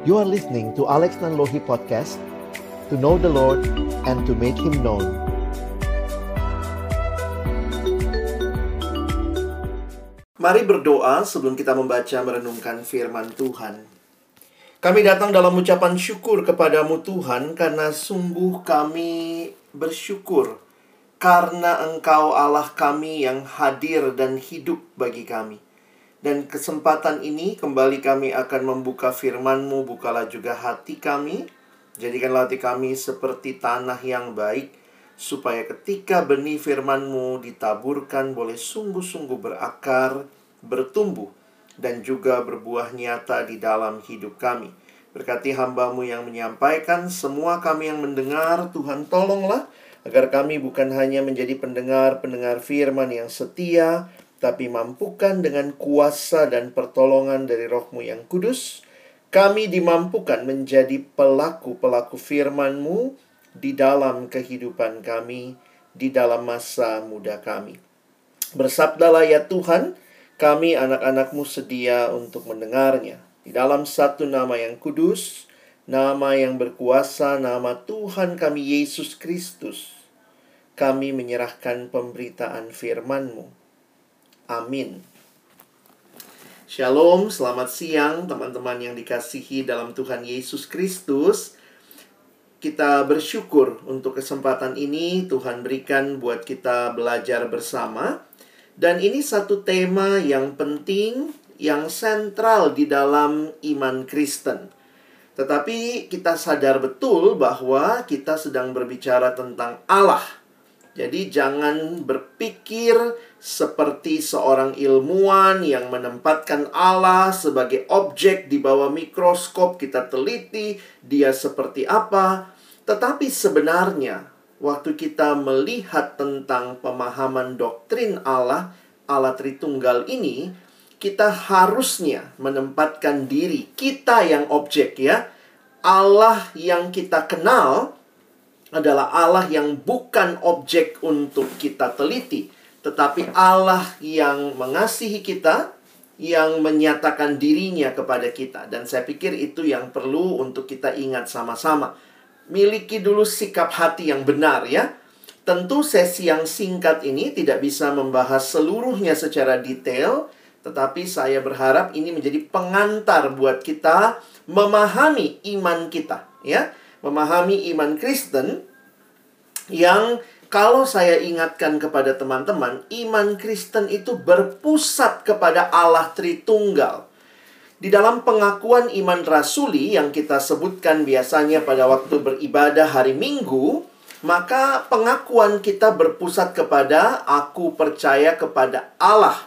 You are listening to Alex Nanlohi Podcast To know the Lord and to make Him known Mari berdoa sebelum kita membaca merenungkan firman Tuhan. Kami datang dalam ucapan syukur kepadamu Tuhan karena sungguh kami bersyukur karena Engkau Allah kami yang hadir dan hidup bagi kami. Dan kesempatan ini kembali kami akan membuka firman-Mu, bukalah juga hati kami. Jadikanlah hati kami seperti tanah yang baik, supaya ketika benih firman-Mu ditaburkan boleh sungguh-sungguh berakar, bertumbuh, dan juga berbuah nyata di dalam hidup kami. Berkati hambamu yang menyampaikan, semua kami yang mendengar, Tuhan tolonglah, agar kami bukan hanya menjadi pendengar-pendengar firman yang setia, tapi mampukan dengan kuasa dan pertolongan dari rohmu yang kudus, kami dimampukan menjadi pelaku-pelaku firman-Mu di dalam kehidupan kami, di dalam masa muda kami. Bersabdalah ya Tuhan, kami anak-anakmu sedia untuk mendengarnya. Di dalam satu nama yang kudus, nama yang berkuasa, nama Tuhan kami Yesus Kristus, kami menyerahkan pemberitaan firman-Mu Amin. Shalom, selamat siang teman-teman yang dikasihi dalam Tuhan Yesus Kristus. Kita bersyukur untuk kesempatan ini Tuhan berikan buat kita belajar bersama. Dan ini satu tema yang penting, yang sentral di dalam iman Kristen. Tetapi kita sadar betul bahwa kita sedang berbicara tentang Allah jadi jangan berpikir seperti seorang ilmuwan yang menempatkan Allah sebagai objek di bawah mikroskop kita teliti dia seperti apa. Tetapi sebenarnya waktu kita melihat tentang pemahaman doktrin Allah, Allah Tritunggal ini, kita harusnya menempatkan diri kita yang objek ya. Allah yang kita kenal adalah Allah yang bukan objek untuk kita teliti, tetapi Allah yang mengasihi kita, yang menyatakan dirinya kepada kita. Dan saya pikir itu yang perlu untuk kita ingat sama-sama. Miliki dulu sikap hati yang benar ya. Tentu sesi yang singkat ini tidak bisa membahas seluruhnya secara detail, tetapi saya berharap ini menjadi pengantar buat kita memahami iman kita, ya memahami iman Kristen yang kalau saya ingatkan kepada teman-teman, iman Kristen itu berpusat kepada Allah Tritunggal. Di dalam pengakuan iman rasuli yang kita sebutkan biasanya pada waktu beribadah hari Minggu, maka pengakuan kita berpusat kepada aku percaya kepada Allah,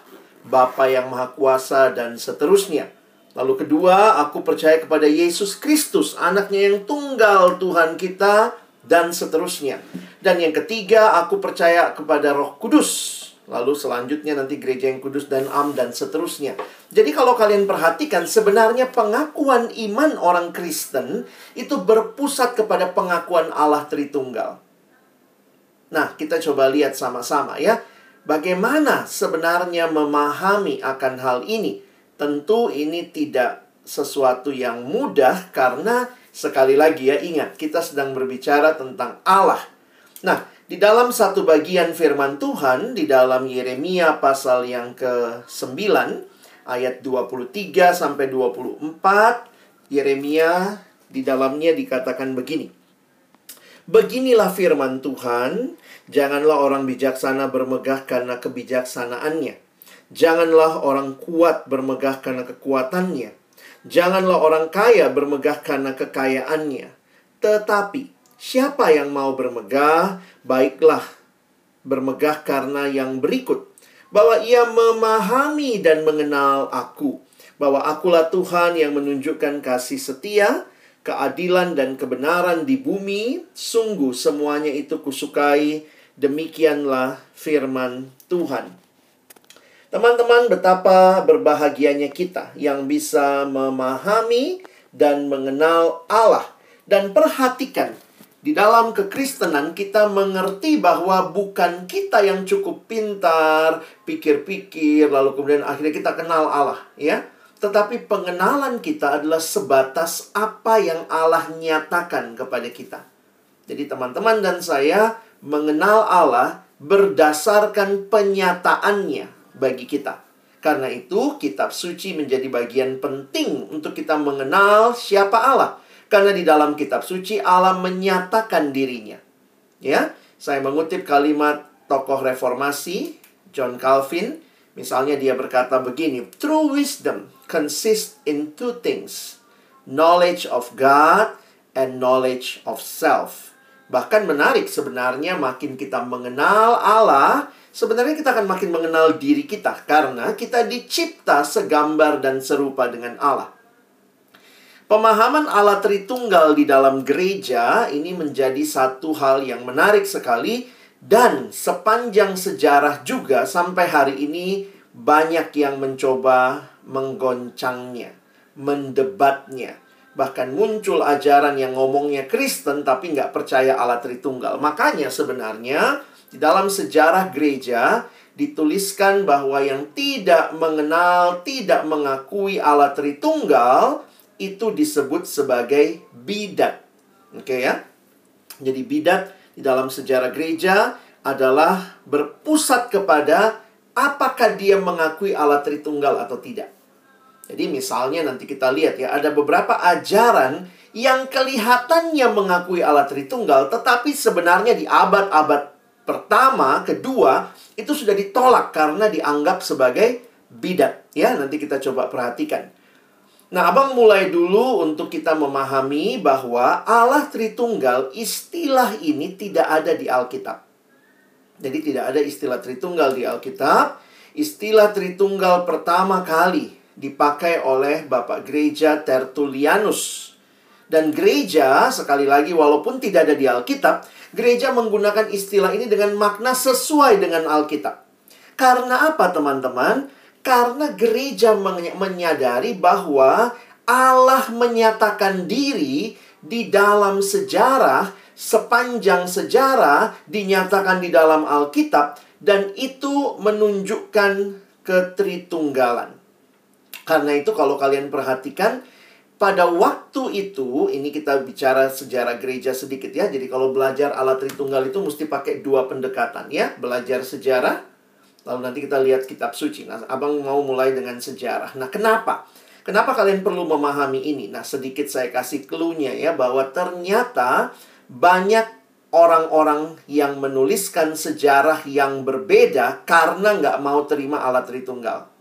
Bapa yang Maha Kuasa dan seterusnya. Lalu kedua, aku percaya kepada Yesus Kristus, anaknya yang tunggal Tuhan kita, dan seterusnya. Dan yang ketiga, aku percaya kepada Roh Kudus. Lalu selanjutnya nanti gereja yang kudus dan am dan seterusnya. Jadi kalau kalian perhatikan sebenarnya pengakuan iman orang Kristen itu berpusat kepada pengakuan Allah Tritunggal. Nah, kita coba lihat sama-sama ya. Bagaimana sebenarnya memahami akan hal ini? Tentu ini tidak sesuatu yang mudah karena sekali lagi ya ingat kita sedang berbicara tentang Allah. Nah, di dalam satu bagian firman Tuhan di dalam Yeremia pasal yang ke-9 ayat 23 sampai 24 Yeremia di dalamnya dikatakan begini. Beginilah firman Tuhan, janganlah orang bijaksana bermegah karena kebijaksanaannya. Janganlah orang kuat bermegah karena kekuatannya. Janganlah orang kaya bermegah karena kekayaannya, tetapi siapa yang mau bermegah, baiklah bermegah karena yang berikut, bahwa ia memahami dan mengenal aku, bahwa akulah Tuhan yang menunjukkan kasih setia, keadilan dan kebenaran di bumi, sungguh semuanya itu kusukai, demikianlah firman Tuhan. Teman-teman, betapa berbahagianya kita yang bisa memahami dan mengenal Allah. Dan perhatikan, di dalam kekristenan kita mengerti bahwa bukan kita yang cukup pintar, pikir-pikir, lalu kemudian akhirnya kita kenal Allah, ya. tetapi pengenalan kita adalah sebatas apa yang Allah nyatakan kepada kita. Jadi teman-teman dan saya mengenal Allah berdasarkan penyataannya bagi kita. Karena itu, kitab suci menjadi bagian penting untuk kita mengenal siapa Allah. Karena di dalam kitab suci Allah menyatakan dirinya. Ya, saya mengutip kalimat tokoh reformasi John Calvin, misalnya dia berkata begini, "True wisdom consists in two things: knowledge of God and knowledge of self." Bahkan menarik sebenarnya makin kita mengenal Allah, sebenarnya kita akan makin mengenal diri kita karena kita dicipta segambar dan serupa dengan Allah. Pemahaman Allah Tritunggal di dalam gereja ini menjadi satu hal yang menarik sekali dan sepanjang sejarah juga sampai hari ini banyak yang mencoba menggoncangnya, mendebatnya. Bahkan muncul ajaran yang ngomongnya Kristen tapi nggak percaya Allah Tritunggal. Makanya sebenarnya di dalam sejarah gereja dituliskan bahwa yang tidak mengenal, tidak mengakui Allah Tritunggal itu disebut sebagai bidat. Oke okay, ya. Jadi bidat di dalam sejarah gereja adalah berpusat kepada apakah dia mengakui Allah Tritunggal atau tidak. Jadi misalnya nanti kita lihat ya, ada beberapa ajaran yang kelihatannya mengakui Allah Tritunggal, tetapi sebenarnya di abad-abad pertama, kedua, itu sudah ditolak karena dianggap sebagai bidat. Ya, nanti kita coba perhatikan. Nah, abang mulai dulu untuk kita memahami bahwa Allah Tritunggal, istilah ini tidak ada di Alkitab. Jadi tidak ada istilah Tritunggal di Alkitab. Istilah Tritunggal pertama kali dipakai oleh Bapak Gereja Tertullianus. Dan gereja, sekali lagi walaupun tidak ada di Alkitab, gereja menggunakan istilah ini dengan makna sesuai dengan Alkitab. Karena apa teman-teman? Karena gereja menyadari bahwa Allah menyatakan diri di dalam sejarah, sepanjang sejarah dinyatakan di dalam Alkitab, dan itu menunjukkan ketritunggalan. Karena itu kalau kalian perhatikan pada waktu itu ini kita bicara sejarah gereja sedikit ya. Jadi kalau belajar alat Tritunggal itu mesti pakai dua pendekatan ya. Belajar sejarah lalu nanti kita lihat kitab suci. Nah, Abang mau mulai dengan sejarah. Nah, kenapa? Kenapa kalian perlu memahami ini? Nah, sedikit saya kasih clue-nya ya bahwa ternyata banyak orang-orang yang menuliskan sejarah yang berbeda karena nggak mau terima alat Tritunggal.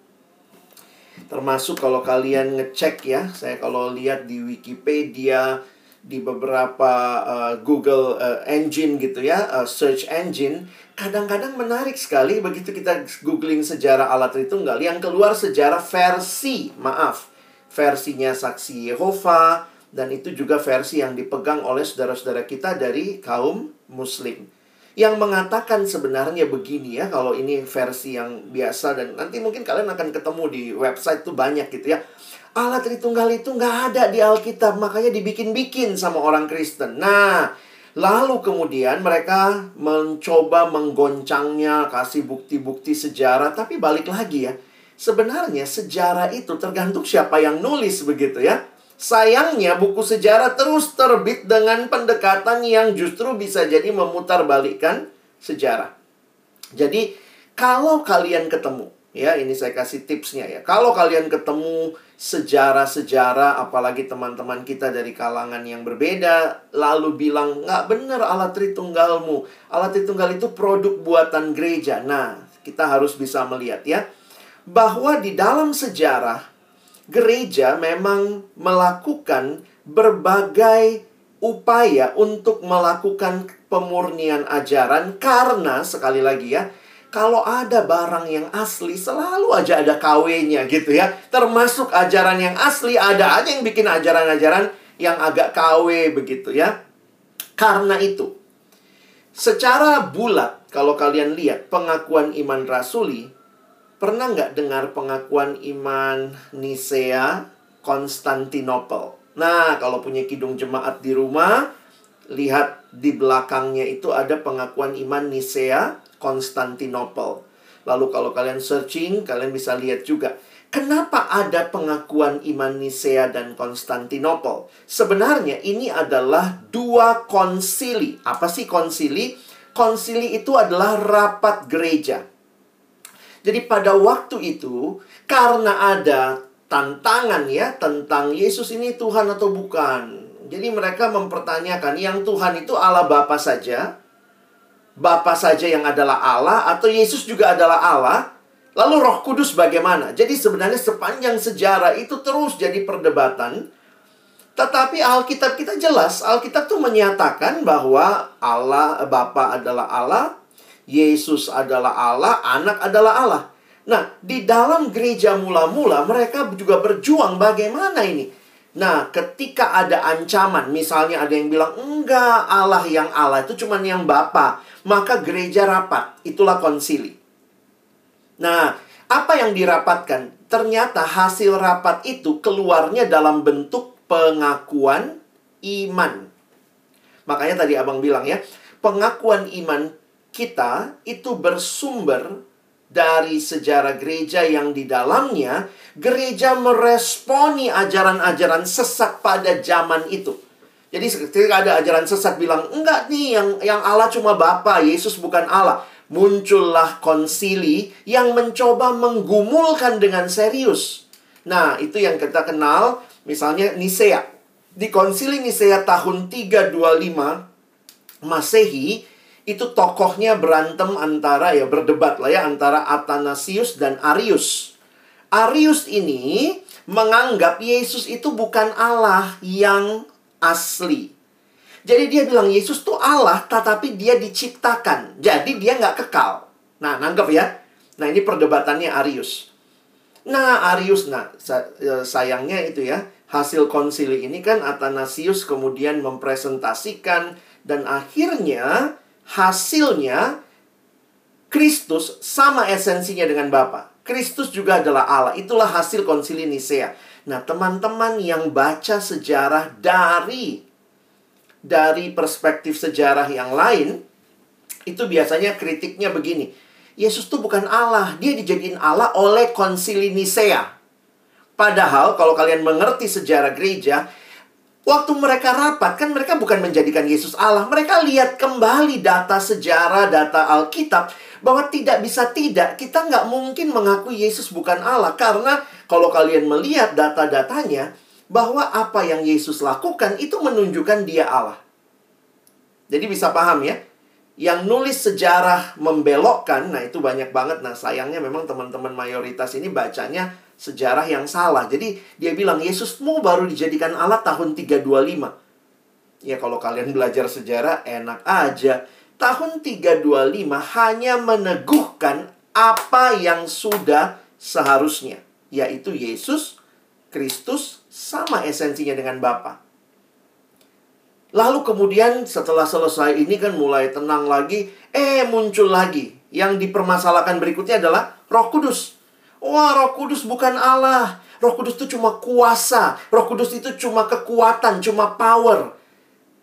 Termasuk kalau kalian ngecek ya, saya kalau lihat di Wikipedia, di beberapa uh, Google uh, engine gitu ya, uh, search engine, kadang-kadang menarik sekali begitu kita googling sejarah alat Tritunggal yang keluar sejarah versi, maaf, versinya saksi Yehova dan itu juga versi yang dipegang oleh saudara-saudara kita dari kaum muslim yang mengatakan sebenarnya begini ya kalau ini versi yang biasa dan nanti mungkin kalian akan ketemu di website tuh banyak gitu ya. Allah Tritunggal itu nggak ada di Alkitab makanya dibikin-bikin sama orang Kristen. Nah lalu kemudian mereka mencoba menggoncangnya kasih bukti-bukti sejarah tapi balik lagi ya. Sebenarnya sejarah itu tergantung siapa yang nulis begitu ya Sayangnya buku sejarah terus terbit dengan pendekatan yang justru bisa jadi memutarbalikkan sejarah. Jadi kalau kalian ketemu, ya ini saya kasih tipsnya ya. Kalau kalian ketemu sejarah-sejarah, apalagi teman-teman kita dari kalangan yang berbeda, lalu bilang, nggak benar alat Tritunggalmu. Alat Tritunggal itu produk buatan gereja. Nah, kita harus bisa melihat ya, bahwa di dalam sejarah, gereja memang melakukan berbagai upaya untuk melakukan pemurnian ajaran karena sekali lagi ya kalau ada barang yang asli selalu aja ada KW-nya gitu ya. Termasuk ajaran yang asli ada aja yang bikin ajaran-ajaran yang agak KW begitu ya. Karena itu secara bulat kalau kalian lihat pengakuan iman rasuli Pernah nggak dengar pengakuan iman Nisea Konstantinopel? Nah, kalau punya kidung jemaat di rumah, lihat di belakangnya itu ada pengakuan iman Nisea Konstantinopel. Lalu kalau kalian searching, kalian bisa lihat juga. Kenapa ada pengakuan iman Nisea dan Konstantinopel? Sebenarnya ini adalah dua konsili. Apa sih konsili? Konsili itu adalah rapat gereja. Jadi pada waktu itu, karena ada tantangan ya tentang Yesus ini Tuhan atau bukan. Jadi mereka mempertanyakan yang Tuhan itu Allah Bapa saja Bapa saja yang adalah Allah atau Yesus juga adalah Allah? Lalu Roh Kudus bagaimana? Jadi sebenarnya sepanjang sejarah itu terus jadi perdebatan. Tetapi Alkitab kita jelas, Alkitab tuh menyatakan bahwa Allah Bapa adalah Allah, Yesus adalah Allah, anak adalah Allah. Nah, di dalam gereja mula-mula mereka juga berjuang bagaimana ini? Nah, ketika ada ancaman, misalnya ada yang bilang, enggak, Allah yang Allah itu cuma yang Bapa maka gereja rapat. Itulah konsili. Nah, apa yang dirapatkan? Ternyata hasil rapat itu keluarnya dalam bentuk pengakuan iman. Makanya tadi abang bilang ya, pengakuan iman kita itu bersumber dari sejarah gereja yang di dalamnya gereja meresponi ajaran-ajaran sesat pada zaman itu. Jadi ketika ada ajaran sesat bilang, enggak nih yang yang Allah cuma Bapa, Yesus bukan Allah. Muncullah konsili yang mencoba menggumulkan dengan serius. Nah, itu yang kita kenal misalnya Nisea. Di konsili Nisea tahun 325 Masehi itu tokohnya berantem antara ya berdebat lah ya antara Athanasius dan Arius. Arius ini menganggap Yesus itu bukan Allah yang asli. Jadi dia bilang Yesus tuh Allah, tetapi dia diciptakan. Jadi dia nggak kekal. Nah, nanggap ya. Nah, ini perdebatannya Arius. Nah, Arius, nah e, sayangnya itu ya, hasil konsili ini kan Athanasius kemudian mempresentasikan dan akhirnya hasilnya Kristus sama esensinya dengan Bapa. Kristus juga adalah Allah. Itulah hasil konsili Nisea. Nah, teman-teman yang baca sejarah dari dari perspektif sejarah yang lain, itu biasanya kritiknya begini. Yesus tuh bukan Allah, dia dijadiin Allah oleh konsili Nisea. Padahal kalau kalian mengerti sejarah gereja, waktu mereka rapat kan mereka bukan menjadikan Yesus Allah, mereka lihat kembali data sejarah, data Alkitab bahwa tidak bisa tidak, kita nggak mungkin mengakui Yesus bukan Allah. Karena kalau kalian melihat data-datanya, bahwa apa yang Yesus lakukan itu menunjukkan dia Allah. Jadi bisa paham ya? Yang nulis sejarah membelokkan, nah itu banyak banget. Nah sayangnya memang teman-teman mayoritas ini bacanya sejarah yang salah. Jadi dia bilang Yesusmu baru dijadikan Allah tahun 325. Ya kalau kalian belajar sejarah enak aja tahun 325 hanya meneguhkan apa yang sudah seharusnya, yaitu Yesus Kristus sama esensinya dengan Bapa. Lalu kemudian setelah selesai ini kan mulai tenang lagi, eh muncul lagi. Yang dipermasalahkan berikutnya adalah Roh Kudus. Wah, Roh Kudus bukan Allah. Roh Kudus itu cuma kuasa. Roh Kudus itu cuma kekuatan, cuma power.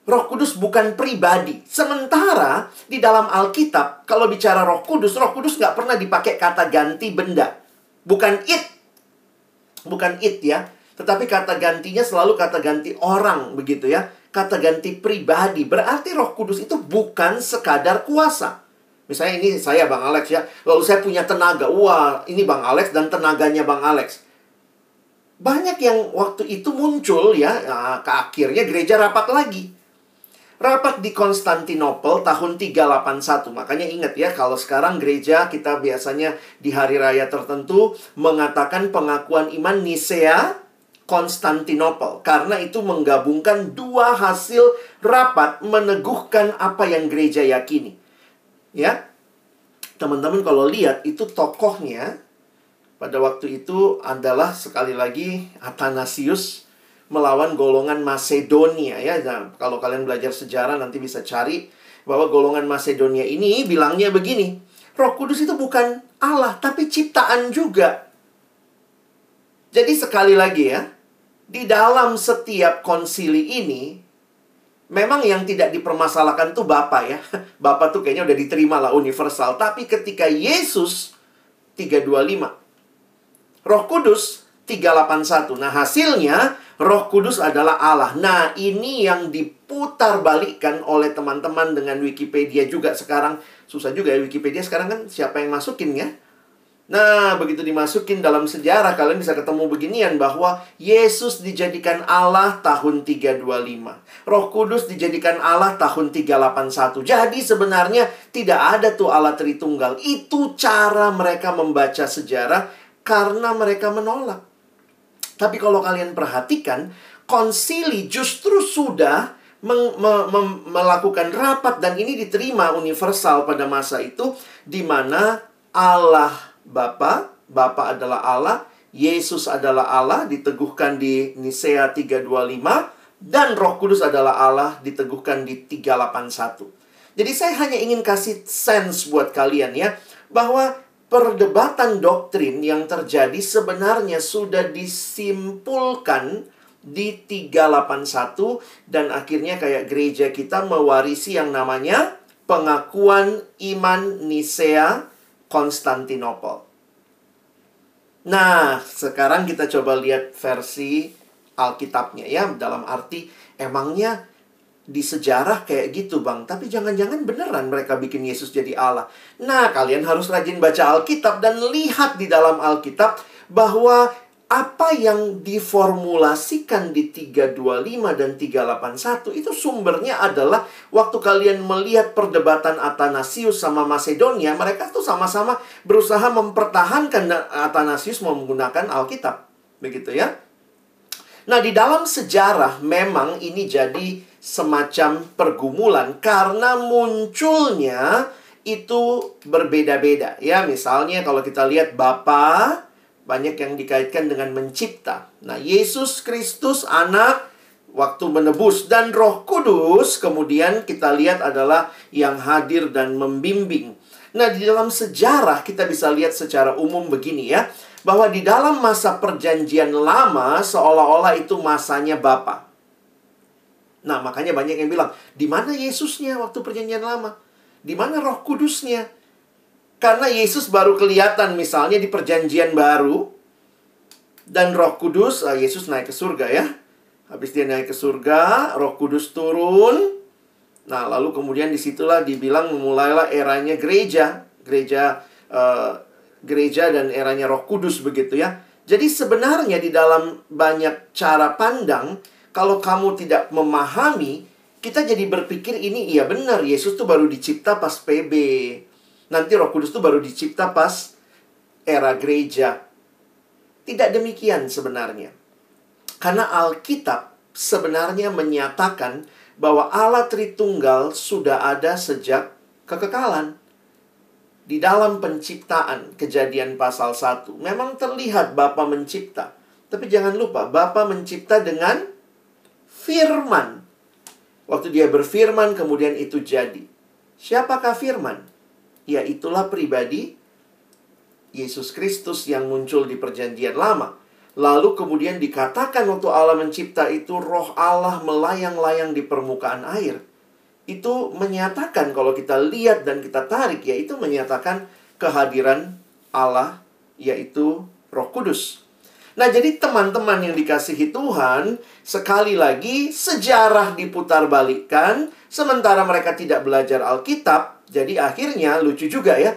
Roh Kudus bukan pribadi. Sementara di dalam Alkitab, kalau bicara Roh Kudus, Roh Kudus nggak pernah dipakai kata ganti benda. Bukan it. Bukan it ya. Tetapi kata gantinya selalu kata ganti orang begitu ya. Kata ganti pribadi. Berarti Roh Kudus itu bukan sekadar kuasa. Misalnya ini saya Bang Alex ya. Lalu saya punya tenaga. Wah, ini Bang Alex dan tenaganya Bang Alex. Banyak yang waktu itu muncul ya, nah, ke akhirnya gereja rapat lagi rapat di Konstantinopel tahun 381. Makanya ingat ya, kalau sekarang gereja kita biasanya di hari raya tertentu mengatakan pengakuan iman Nisea Konstantinopel. Karena itu menggabungkan dua hasil rapat meneguhkan apa yang gereja yakini. Ya, teman-teman kalau lihat itu tokohnya pada waktu itu adalah sekali lagi Athanasius melawan golongan Macedonia ya. Nah, kalau kalian belajar sejarah nanti bisa cari bahwa golongan Macedonia ini bilangnya begini, Roh Kudus itu bukan Allah tapi ciptaan juga. Jadi sekali lagi ya, di dalam setiap konsili ini memang yang tidak dipermasalahkan tuh Bapa ya. Bapa tuh kayaknya udah diterima lah universal, tapi ketika Yesus 325. Roh Kudus 381. Nah, hasilnya Roh Kudus adalah Allah. Nah, ini yang diputar balikkan oleh teman-teman dengan Wikipedia juga sekarang. Susah juga ya Wikipedia sekarang kan siapa yang masukin ya? Nah, begitu dimasukin dalam sejarah, kalian bisa ketemu beginian bahwa Yesus dijadikan Allah tahun 325. Roh Kudus dijadikan Allah tahun 381. Jadi sebenarnya tidak ada tuh Allah Tritunggal. Itu cara mereka membaca sejarah karena mereka menolak. Tapi kalau kalian perhatikan, konsili justru sudah melakukan rapat dan ini diterima universal pada masa itu di mana Allah Bapa, Bapa adalah Allah, Yesus adalah Allah, diteguhkan di Nisea 325, dan Roh Kudus adalah Allah, diteguhkan di 381. Jadi saya hanya ingin kasih sense buat kalian ya, bahwa perdebatan doktrin yang terjadi sebenarnya sudah disimpulkan di 381 dan akhirnya kayak gereja kita mewarisi yang namanya pengakuan iman Nisea Konstantinopel. Nah, sekarang kita coba lihat versi Alkitabnya ya, dalam arti emangnya di sejarah kayak gitu bang Tapi jangan-jangan beneran mereka bikin Yesus jadi Allah Nah kalian harus rajin baca Alkitab dan lihat di dalam Alkitab Bahwa apa yang diformulasikan di 325 dan 381 itu sumbernya adalah waktu kalian melihat perdebatan Athanasius sama Macedonia, mereka tuh sama-sama berusaha mempertahankan Athanasius menggunakan Alkitab. Begitu ya. Nah, di dalam sejarah memang ini jadi semacam pergumulan karena munculnya itu berbeda-beda ya. Misalnya kalau kita lihat Bapak banyak yang dikaitkan dengan mencipta. Nah, Yesus Kristus anak waktu menebus dan Roh Kudus kemudian kita lihat adalah yang hadir dan membimbing. Nah, di dalam sejarah kita bisa lihat secara umum begini ya, bahwa di dalam masa perjanjian lama seolah-olah itu masanya Bapa. Nah, makanya banyak yang bilang, di mana Yesusnya waktu perjanjian lama? Di mana Roh Kudusnya? Karena Yesus baru kelihatan misalnya di perjanjian baru dan Roh Kudus, uh, Yesus naik ke surga ya. Habis dia naik ke surga, Roh Kudus turun. Nah, lalu kemudian di situlah dibilang memulailah eranya gereja, gereja uh, gereja dan eranya Roh Kudus begitu ya. Jadi sebenarnya di dalam banyak cara pandang, kalau kamu tidak memahami, kita jadi berpikir ini iya benar, Yesus tuh baru dicipta pas PB. Nanti Roh Kudus itu baru dicipta pas era gereja. Tidak demikian sebenarnya. Karena Alkitab sebenarnya menyatakan bahwa Allah Tritunggal sudah ada sejak kekekalan. Di dalam penciptaan kejadian pasal 1, memang terlihat Bapa mencipta. Tapi jangan lupa, Bapa mencipta dengan firman. Waktu dia berfirman, kemudian itu jadi. Siapakah firman? ya itulah pribadi Yesus Kristus yang muncul di perjanjian lama. Lalu kemudian dikatakan waktu Allah mencipta itu roh Allah melayang-layang di permukaan air. Itu menyatakan kalau kita lihat dan kita tarik ya itu menyatakan kehadiran Allah yaitu Roh Kudus. Nah, jadi teman-teman yang dikasihi Tuhan, sekali lagi sejarah diputar balikkan, sementara mereka tidak belajar Alkitab, jadi akhirnya lucu juga ya.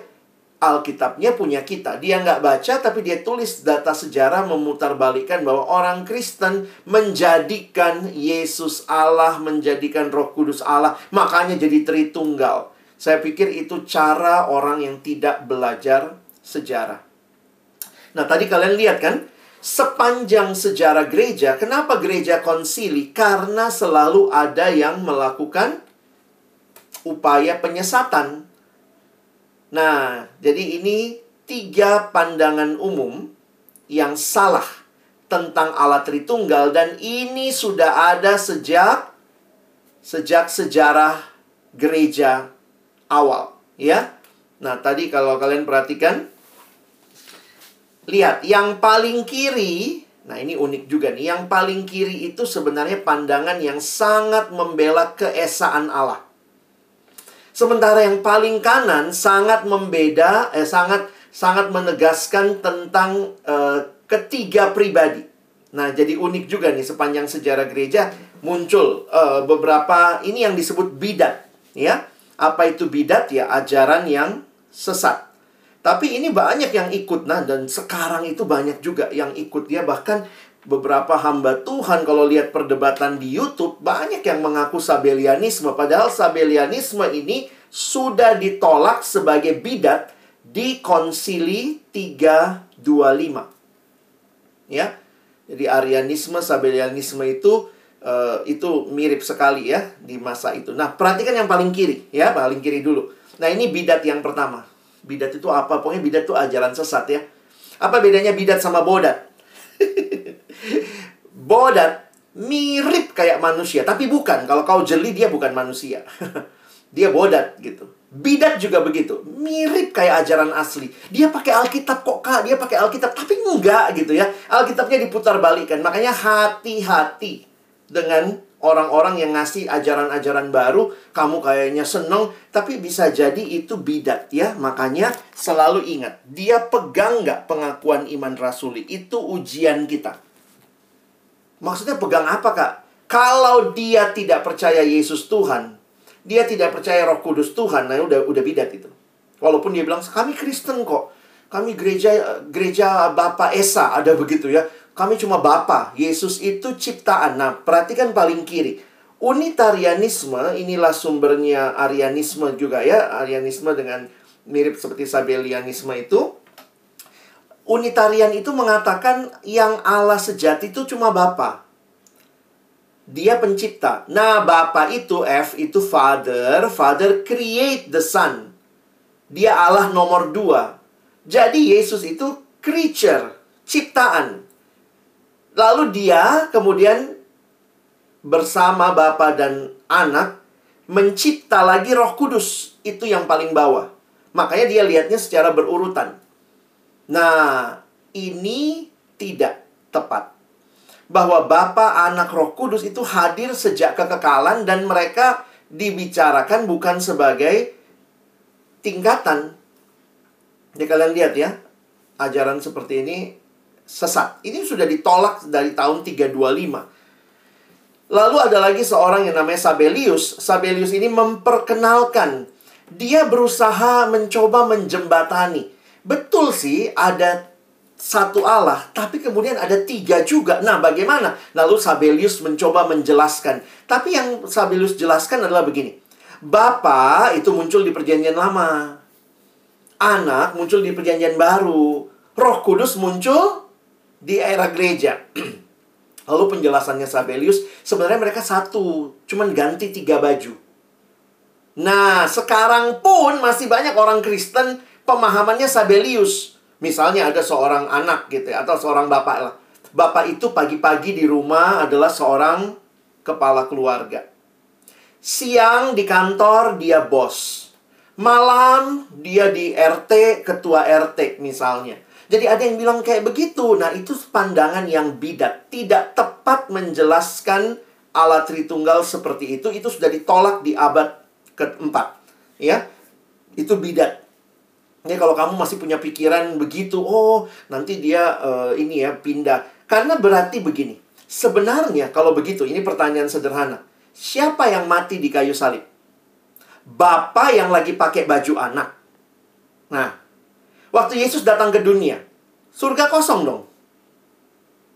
Alkitabnya punya kita. Dia nggak baca tapi dia tulis data sejarah memutarbalikkan bahwa orang Kristen menjadikan Yesus Allah, menjadikan Roh Kudus Allah, makanya jadi Tritunggal. Saya pikir itu cara orang yang tidak belajar sejarah. Nah, tadi kalian lihat kan, sepanjang sejarah gereja, kenapa gereja konsili? Karena selalu ada yang melakukan upaya penyesatan. Nah, jadi ini tiga pandangan umum yang salah tentang Allah Tritunggal dan ini sudah ada sejak sejak sejarah gereja awal, ya. Nah, tadi kalau kalian perhatikan lihat yang paling kiri Nah, ini unik juga nih. Yang paling kiri itu sebenarnya pandangan yang sangat membela keesaan Allah. Sementara yang paling kanan sangat membeda, eh, sangat sangat menegaskan tentang uh, ketiga pribadi. Nah, jadi unik juga nih sepanjang sejarah gereja muncul uh, beberapa ini yang disebut bidat, ya. Apa itu bidat? Ya, ajaran yang sesat. Tapi ini banyak yang ikut nah dan sekarang itu banyak juga yang ikut dia bahkan beberapa hamba Tuhan kalau lihat perdebatan di YouTube banyak yang mengaku Sabelianisme padahal Sabelianisme ini sudah ditolak sebagai bidat di Konsili 325. Ya. Jadi Arianisme, Sabelianisme itu uh, itu mirip sekali ya di masa itu. Nah, perhatikan yang paling kiri ya, paling kiri dulu. Nah, ini bidat yang pertama. Bidat itu apa? Pokoknya bidat itu ajaran sesat ya. Apa bedanya bidat sama bodat? bodat mirip kayak manusia, tapi bukan. Kalau kau jeli dia bukan manusia. dia bodat gitu. Bidat juga begitu, mirip kayak ajaran asli. Dia pakai Alkitab kok kak, dia pakai Alkitab, tapi enggak gitu ya. Alkitabnya diputar balikan, makanya hati-hati dengan orang-orang yang ngasih ajaran-ajaran baru, kamu kayaknya seneng, tapi bisa jadi itu bidat ya. Makanya selalu ingat, dia pegang nggak pengakuan iman rasuli, itu ujian kita. Maksudnya pegang apa kak? Kalau dia tidak percaya Yesus Tuhan, dia tidak percaya Roh Kudus Tuhan, nah udah udah bidat itu. Walaupun dia bilang kami Kristen kok, kami gereja gereja Bapak Esa ada begitu ya. Kami cuma Bapa, Yesus itu ciptaan. Nah, perhatikan paling kiri. Unitarianisme inilah sumbernya Arianisme juga ya. Arianisme dengan mirip seperti Sabelianisme itu. Unitarian itu mengatakan yang Allah sejati itu cuma Bapa. Dia pencipta. Nah, Bapa itu F itu Father, Father create the Son. Dia Allah nomor dua. Jadi Yesus itu creature, ciptaan. Lalu dia kemudian bersama Bapa dan Anak mencipta lagi Roh Kudus. Itu yang paling bawah. Makanya dia lihatnya secara berurutan. Nah, ini tidak tepat. Bahwa Bapa, Anak, Roh Kudus itu hadir sejak kekekalan dan mereka dibicarakan bukan sebagai tingkatan. Jadi kalian lihat ya, ajaran seperti ini sesat. Ini sudah ditolak dari tahun 325. Lalu ada lagi seorang yang namanya Sabelius. Sabelius ini memperkenalkan dia berusaha mencoba menjembatani Betul sih ada satu Allah, tapi kemudian ada tiga juga. Nah, bagaimana? Lalu Sabelius mencoba menjelaskan. Tapi yang Sabelius jelaskan adalah begini. Bapa itu muncul di perjanjian lama. Anak muncul di perjanjian baru. Roh Kudus muncul di era gereja. Lalu penjelasannya Sabelius, sebenarnya mereka satu, cuman ganti tiga baju. Nah, sekarang pun masih banyak orang Kristen pemahamannya Sabelius. Misalnya ada seorang anak gitu ya, atau seorang bapak lah. Bapak itu pagi-pagi di rumah adalah seorang kepala keluarga. Siang di kantor dia bos. Malam dia di RT, ketua RT misalnya. Jadi ada yang bilang kayak begitu. Nah, itu pandangan yang bidat, tidak tepat menjelaskan Allah Tritunggal seperti itu. Itu sudah ditolak di abad keempat. Ya. Itu bidat. Ya kalau kamu masih punya pikiran begitu, oh nanti dia uh, ini ya pindah. Karena berarti begini. Sebenarnya kalau begitu, ini pertanyaan sederhana. Siapa yang mati di kayu salib? Bapak yang lagi pakai baju anak. Nah, waktu Yesus datang ke dunia, surga kosong dong.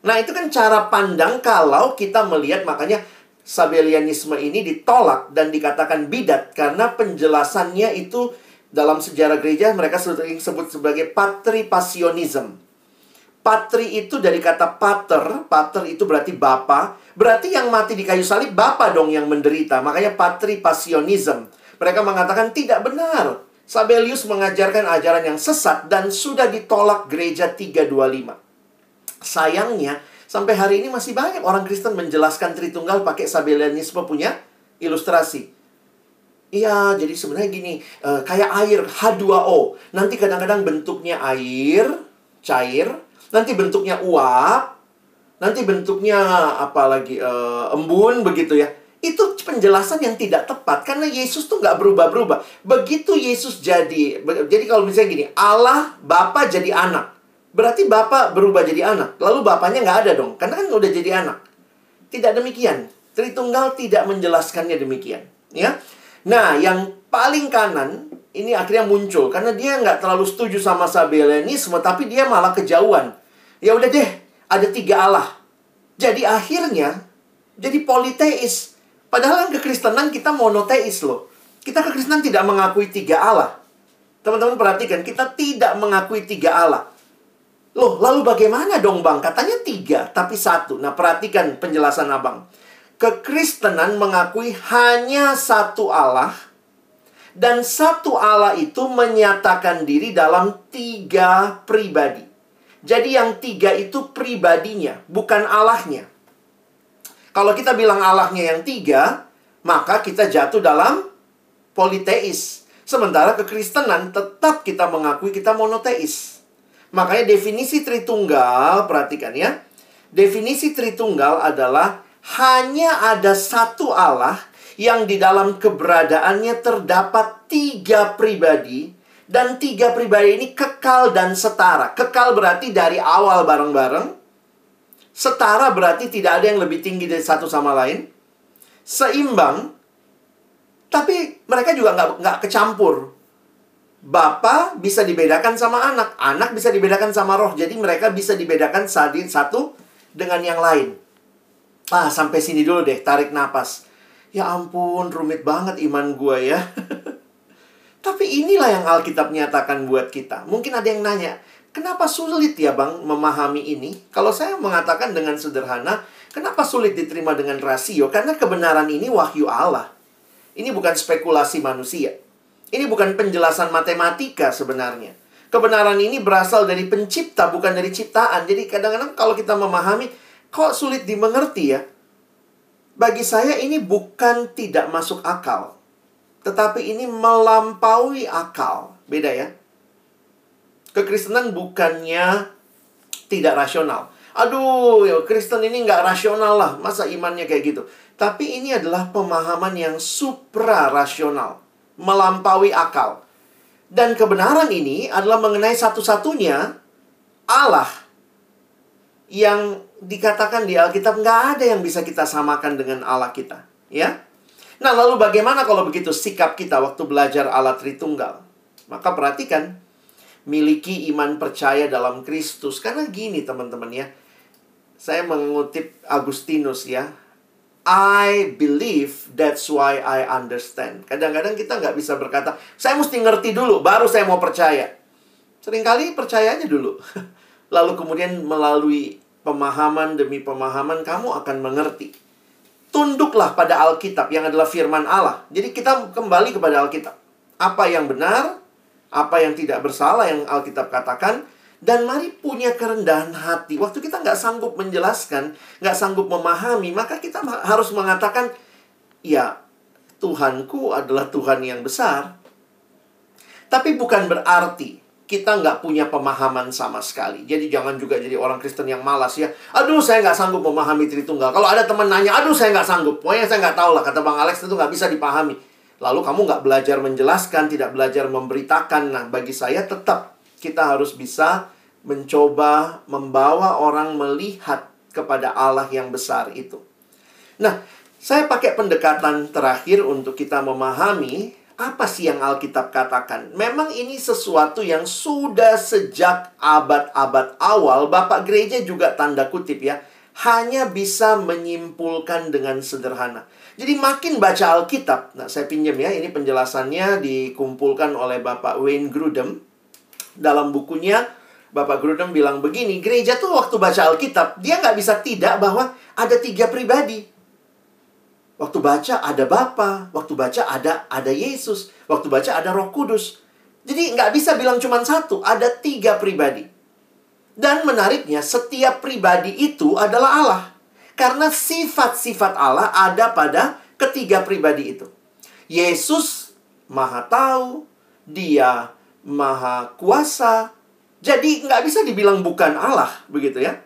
Nah, itu kan cara pandang kalau kita melihat makanya Sabelianisme ini ditolak dan dikatakan bidat karena penjelasannya itu dalam sejarah gereja mereka sering sebut sebagai patripasionism. Patri itu dari kata pater, pater itu berarti bapa. Berarti yang mati di kayu salib bapa dong yang menderita. Makanya patripasionism. Mereka mengatakan tidak benar. Sabelius mengajarkan ajaran yang sesat dan sudah ditolak gereja 325. Sayangnya, sampai hari ini masih banyak orang Kristen menjelaskan Tritunggal pakai Sabelianisme punya ilustrasi. Iya, jadi sebenarnya gini, uh, kayak air H2O. Nanti kadang-kadang bentuknya air, cair, nanti bentuknya uap, nanti bentuknya apa lagi uh, embun begitu ya. Itu penjelasan yang tidak tepat karena Yesus tuh nggak berubah-berubah. Begitu Yesus jadi, jadi kalau misalnya gini, Allah Bapa jadi anak. Berarti Bapak berubah jadi anak. Lalu Bapaknya nggak ada dong, karena kan udah jadi anak. Tidak demikian. Tritunggal tidak menjelaskannya demikian. Ya, Nah, yang paling kanan ini akhirnya muncul karena dia nggak terlalu setuju sama Sabellianisme, tapi dia malah kejauhan. Ya udah deh, ada tiga Allah. Jadi akhirnya jadi politeis. Padahal kan kekristenan kita monoteis loh. Kita kekristenan tidak mengakui tiga Allah. Teman-teman perhatikan, kita tidak mengakui tiga Allah. Loh, lalu bagaimana dong bang? Katanya tiga, tapi satu. Nah, perhatikan penjelasan abang kekristenan mengakui hanya satu Allah dan satu Allah itu menyatakan diri dalam tiga pribadi. Jadi yang tiga itu pribadinya, bukan Allahnya. Kalau kita bilang Allahnya yang tiga, maka kita jatuh dalam politeis. Sementara kekristenan tetap kita mengakui kita monoteis. Makanya definisi Tritunggal, perhatikan ya. Definisi Tritunggal adalah hanya ada satu Allah yang di dalam keberadaannya terdapat tiga pribadi dan tiga pribadi ini kekal dan setara. Kekal berarti dari awal bareng-bareng. Setara berarti tidak ada yang lebih tinggi dari satu sama lain. Seimbang, tapi mereka juga nggak nggak kecampur. Bapak bisa dibedakan sama anak, anak bisa dibedakan sama roh. Jadi mereka bisa dibedakan satu dengan yang lain. Ah, sampai sini dulu deh, tarik napas. Ya ampun, rumit banget iman gue ya. Tapi inilah yang Alkitab nyatakan buat kita. Mungkin ada yang nanya, kenapa sulit ya bang memahami ini? Kalau saya mengatakan dengan sederhana, kenapa sulit diterima dengan rasio? Karena kebenaran ini wahyu Allah. Ini bukan spekulasi manusia. Ini bukan penjelasan matematika sebenarnya. Kebenaran ini berasal dari pencipta, bukan dari ciptaan. Jadi kadang-kadang kalau kita memahami, Kok sulit dimengerti ya? Bagi saya ini bukan tidak masuk akal. Tetapi ini melampaui akal. Beda ya? Kekristenan bukannya tidak rasional. Aduh, ya Kristen ini nggak rasional lah. Masa imannya kayak gitu? Tapi ini adalah pemahaman yang supra-rasional. Melampaui akal. Dan kebenaran ini adalah mengenai satu-satunya Allah yang dikatakan di Alkitab nggak ada yang bisa kita samakan dengan Allah kita, ya. Nah, lalu bagaimana kalau begitu sikap kita waktu belajar Allah Tritunggal? Maka perhatikan, miliki iman percaya dalam Kristus. Karena gini teman-teman ya, saya mengutip Agustinus ya, I believe, that's why I understand. Kadang-kadang kita nggak bisa berkata, saya mesti ngerti dulu, baru saya mau percaya. Seringkali percaya aja dulu. Lalu kemudian melalui pemahaman demi pemahaman kamu akan mengerti. Tunduklah pada Alkitab yang adalah firman Allah. Jadi kita kembali kepada Alkitab. Apa yang benar, apa yang tidak bersalah yang Alkitab katakan, dan mari punya kerendahan hati. Waktu kita nggak sanggup menjelaskan, nggak sanggup memahami, maka kita harus mengatakan, ya Tuhanku adalah Tuhan yang besar. Tapi bukan berarti kita nggak punya pemahaman sama sekali. Jadi jangan juga jadi orang Kristen yang malas ya. Aduh, saya nggak sanggup memahami Tritunggal. Kalau ada teman nanya, aduh saya nggak sanggup. Pokoknya saya nggak tahu lah, kata Bang Alex itu nggak bisa dipahami. Lalu kamu nggak belajar menjelaskan, tidak belajar memberitakan. Nah, bagi saya tetap kita harus bisa mencoba membawa orang melihat kepada Allah yang besar itu. Nah, saya pakai pendekatan terakhir untuk kita memahami apa sih yang Alkitab katakan? Memang ini sesuatu yang sudah sejak abad-abad awal Bapak gereja juga tanda kutip ya, hanya bisa menyimpulkan dengan sederhana. Jadi makin baca Alkitab, nah saya pinjam ya, ini penjelasannya dikumpulkan oleh Bapak Wayne Grudem dalam bukunya Bapak Grudem bilang begini, gereja tuh waktu baca Alkitab, dia nggak bisa tidak bahwa ada tiga pribadi. Waktu baca ada Bapa, waktu baca ada ada Yesus, waktu baca ada Roh Kudus. Jadi nggak bisa bilang cuma satu, ada tiga pribadi. Dan menariknya, setiap pribadi itu adalah Allah. Karena sifat-sifat Allah ada pada ketiga pribadi itu. Yesus maha tahu, dia maha kuasa. Jadi nggak bisa dibilang bukan Allah, begitu ya.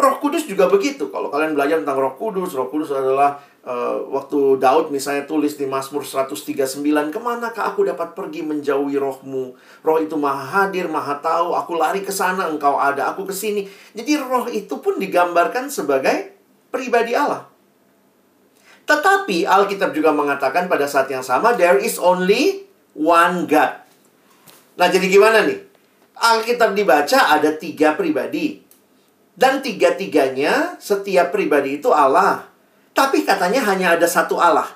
Roh Kudus juga begitu. Kalau kalian belajar tentang Roh Kudus, Roh Kudus adalah uh, waktu Daud misalnya tulis di Mazmur 139, "Ke manakah aku dapat pergi menjauhi rohmu? Roh itu maha hadir, maha tahu. Aku lari ke sana, engkau ada. Aku ke sini." Jadi roh itu pun digambarkan sebagai pribadi Allah. Tetapi Alkitab juga mengatakan pada saat yang sama, there is only one God. Nah, jadi gimana nih? Alkitab dibaca ada tiga pribadi. Dan tiga-tiganya, setiap pribadi itu Allah. Tapi katanya hanya ada satu Allah.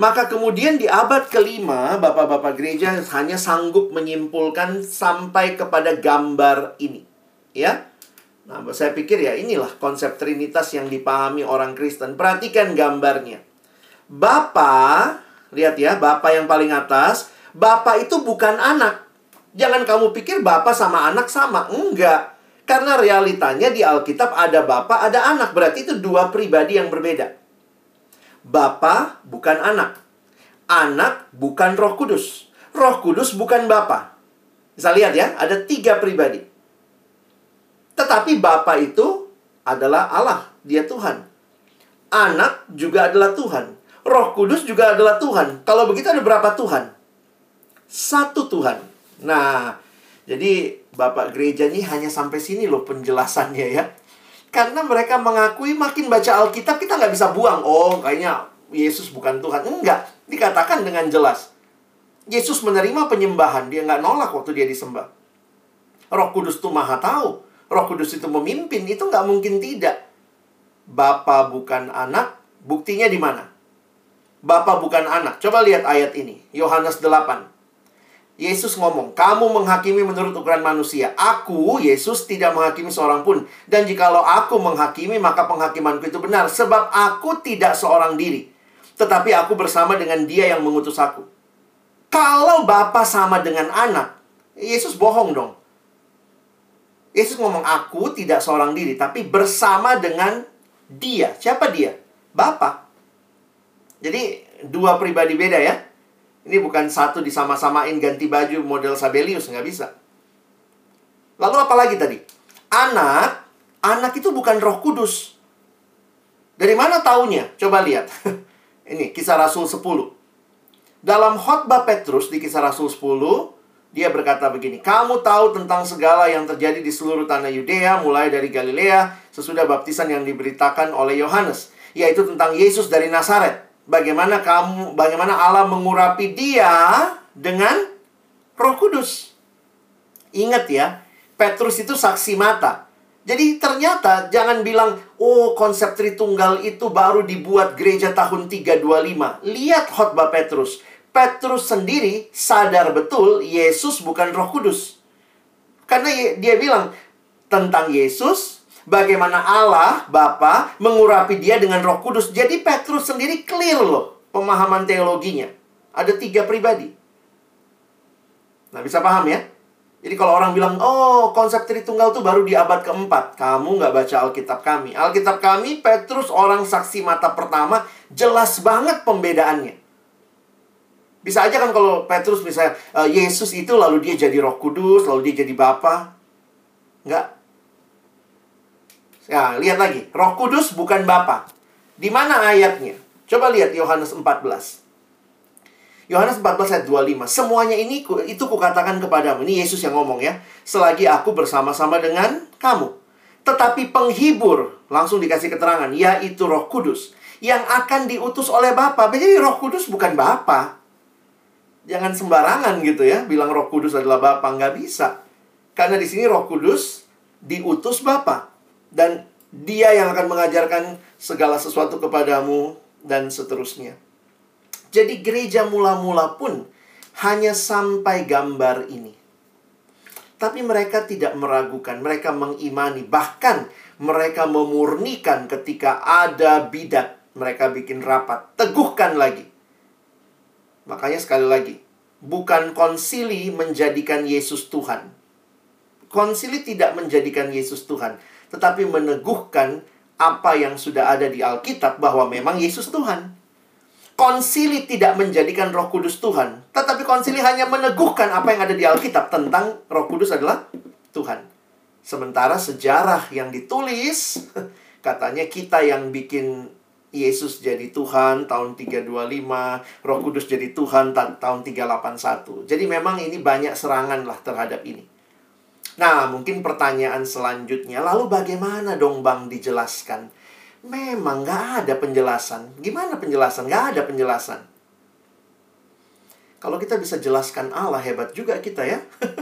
Maka kemudian di abad kelima, bapak-bapak gereja hanya sanggup menyimpulkan sampai kepada gambar ini. Ya, Nah, saya pikir ya inilah konsep Trinitas yang dipahami orang Kristen. Perhatikan gambarnya. Bapa, lihat ya, Bapa yang paling atas, Bapa itu bukan anak. Jangan kamu pikir Bapa sama anak sama. Enggak. Karena realitanya di Alkitab ada Bapa, ada anak. Berarti itu dua pribadi yang berbeda. Bapa bukan anak. Anak bukan roh kudus. Roh kudus bukan Bapa. Bisa lihat ya, ada tiga pribadi. Tetapi Bapa itu adalah Allah, dia Tuhan. Anak juga adalah Tuhan. Roh Kudus juga adalah Tuhan. Kalau begitu ada berapa Tuhan? Satu Tuhan. Nah, jadi Bapak gereja ini hanya sampai sini loh penjelasannya ya. Karena mereka mengakui makin baca Alkitab kita nggak bisa buang. Oh, kayaknya Yesus bukan Tuhan. Enggak. Dikatakan dengan jelas. Yesus menerima penyembahan. Dia nggak nolak waktu dia disembah. Roh Kudus tuh maha tahu. Roh Kudus itu memimpin. Itu nggak mungkin tidak. Bapa bukan anak. Buktinya di mana? Bapa bukan anak. Coba lihat ayat ini. Yohanes 8. Yesus ngomong, kamu menghakimi menurut ukuran manusia. Aku, Yesus, tidak menghakimi seorang pun. Dan jikalau aku menghakimi, maka penghakimanku itu benar. Sebab aku tidak seorang diri. Tetapi aku bersama dengan dia yang mengutus aku. Kalau Bapa sama dengan anak, Yesus bohong dong. Yesus ngomong, aku tidak seorang diri. Tapi bersama dengan dia. Siapa dia? Bapa. Jadi, dua pribadi beda ya. Ini bukan satu disama-samain ganti baju model Sabelius, nggak bisa. Lalu apa lagi tadi? Anak, anak itu bukan roh kudus. Dari mana taunya? Coba lihat. Ini kisah Rasul 10. Dalam khotbah Petrus di kisah Rasul 10, dia berkata begini, Kamu tahu tentang segala yang terjadi di seluruh tanah Yudea, mulai dari Galilea, sesudah baptisan yang diberitakan oleh Yohanes, yaitu tentang Yesus dari Nazaret bagaimana kamu bagaimana Allah mengurapi dia dengan Roh Kudus. Ingat ya, Petrus itu saksi mata. Jadi ternyata jangan bilang, oh konsep Tritunggal itu baru dibuat gereja tahun 325. Lihat khotbah Petrus. Petrus sendiri sadar betul Yesus bukan roh kudus. Karena dia bilang tentang Yesus, bagaimana Allah Bapa mengurapi dia dengan Roh Kudus. Jadi Petrus sendiri clear loh pemahaman teologinya. Ada tiga pribadi. Nah, bisa paham ya? Jadi kalau orang bilang, oh konsep Tritunggal itu baru di abad keempat. Kamu nggak baca Alkitab kami. Alkitab kami, Petrus orang saksi mata pertama, jelas banget pembedaannya. Bisa aja kan kalau Petrus misalnya, eh, Yesus itu lalu dia jadi roh kudus, lalu dia jadi Bapa. Nggak, Ya, lihat lagi. Roh Kudus bukan Bapa. Di mana ayatnya? Coba lihat Yohanes 14. Yohanes 14 ayat 25. Semuanya ini itu kukatakan kepadamu. Ini Yesus yang ngomong ya. Selagi aku bersama-sama dengan kamu. Tetapi penghibur, langsung dikasih keterangan, yaitu roh kudus. Yang akan diutus oleh Bapa. Jadi roh kudus bukan Bapa. Jangan sembarangan gitu ya. Bilang roh kudus adalah Bapa. Nggak bisa. Karena di sini roh kudus diutus Bapa dan dia yang akan mengajarkan segala sesuatu kepadamu dan seterusnya. Jadi gereja mula-mula pun hanya sampai gambar ini. Tapi mereka tidak meragukan, mereka mengimani, bahkan mereka memurnikan ketika ada bidat, mereka bikin rapat, teguhkan lagi. Makanya sekali lagi, bukan konsili menjadikan Yesus Tuhan. Konsili tidak menjadikan Yesus Tuhan, tetapi meneguhkan apa yang sudah ada di Alkitab bahwa memang Yesus Tuhan. Konsili tidak menjadikan Roh Kudus Tuhan, tetapi konsili hanya meneguhkan apa yang ada di Alkitab tentang Roh Kudus adalah Tuhan. Sementara sejarah yang ditulis katanya kita yang bikin Yesus jadi Tuhan tahun 325, Roh Kudus jadi Tuhan ta tahun 381. Jadi memang ini banyak serangan lah terhadap ini. Nah, mungkin pertanyaan selanjutnya, lalu bagaimana dong Bang dijelaskan? Memang nggak ada penjelasan. Gimana penjelasan? Nggak ada penjelasan. Kalau kita bisa jelaskan Allah, hebat juga kita ya.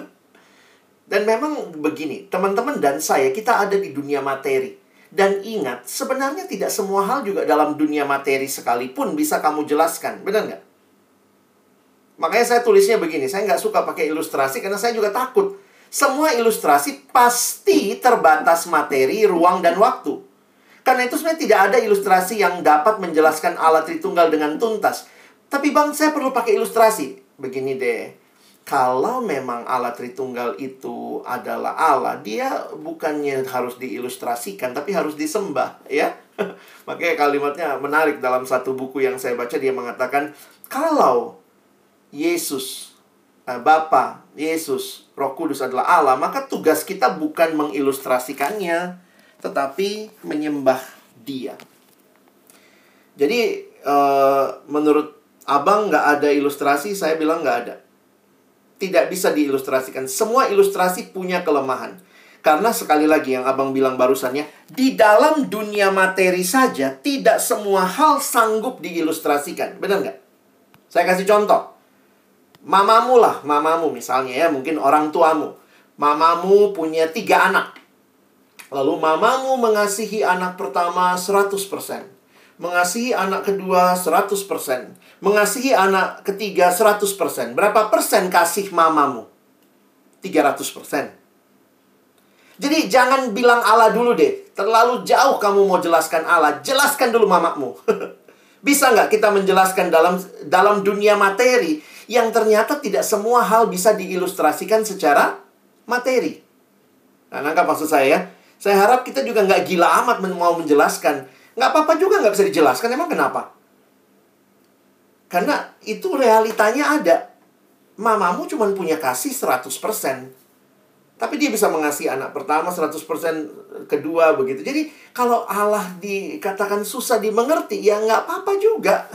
Dan memang begini, teman-teman dan saya, kita ada di dunia materi. Dan ingat, sebenarnya tidak semua hal juga dalam dunia materi sekalipun bisa kamu jelaskan. Benar nggak? Makanya saya tulisnya begini, saya nggak suka pakai ilustrasi karena saya juga takut. Semua ilustrasi pasti terbatas materi, ruang, dan waktu. Karena itu sebenarnya tidak ada ilustrasi yang dapat menjelaskan alat Tritunggal dengan tuntas. Tapi bang, saya perlu pakai ilustrasi. Begini deh, kalau memang Allah Tritunggal itu adalah Allah, dia bukannya harus diilustrasikan, tapi harus disembah, ya. Makanya kalimatnya menarik dalam satu buku yang saya baca, dia mengatakan, kalau Yesus, eh, Bapa, Yesus, Roh Kudus adalah Allah, maka tugas kita bukan mengilustrasikannya, tetapi menyembah dia. Jadi, uh, menurut abang nggak ada ilustrasi, saya bilang nggak ada tidak bisa diilustrasikan. Semua ilustrasi punya kelemahan. Karena sekali lagi yang abang bilang barusannya, di dalam dunia materi saja tidak semua hal sanggup diilustrasikan. Benar nggak? Saya kasih contoh. Mamamu lah, mamamu misalnya ya, mungkin orang tuamu. Mamamu punya tiga anak. Lalu mamamu mengasihi anak pertama 100% mengasihi anak kedua 100%, mengasihi anak ketiga 100%. Berapa persen kasih mamamu? 300%. Jadi jangan bilang Allah dulu deh. Terlalu jauh kamu mau jelaskan Allah. Jelaskan dulu mamamu. bisa nggak kita menjelaskan dalam dalam dunia materi yang ternyata tidak semua hal bisa diilustrasikan secara materi. Nah, nangkap maksud saya ya? Saya harap kita juga nggak gila amat mau menjelaskan Nggak apa-apa juga nggak bisa dijelaskan. Emang kenapa? Karena itu realitanya ada. Mamamu cuma punya kasih 100%. Tapi dia bisa mengasihi anak pertama 100% kedua begitu. Jadi kalau Allah dikatakan susah dimengerti, ya nggak apa-apa juga.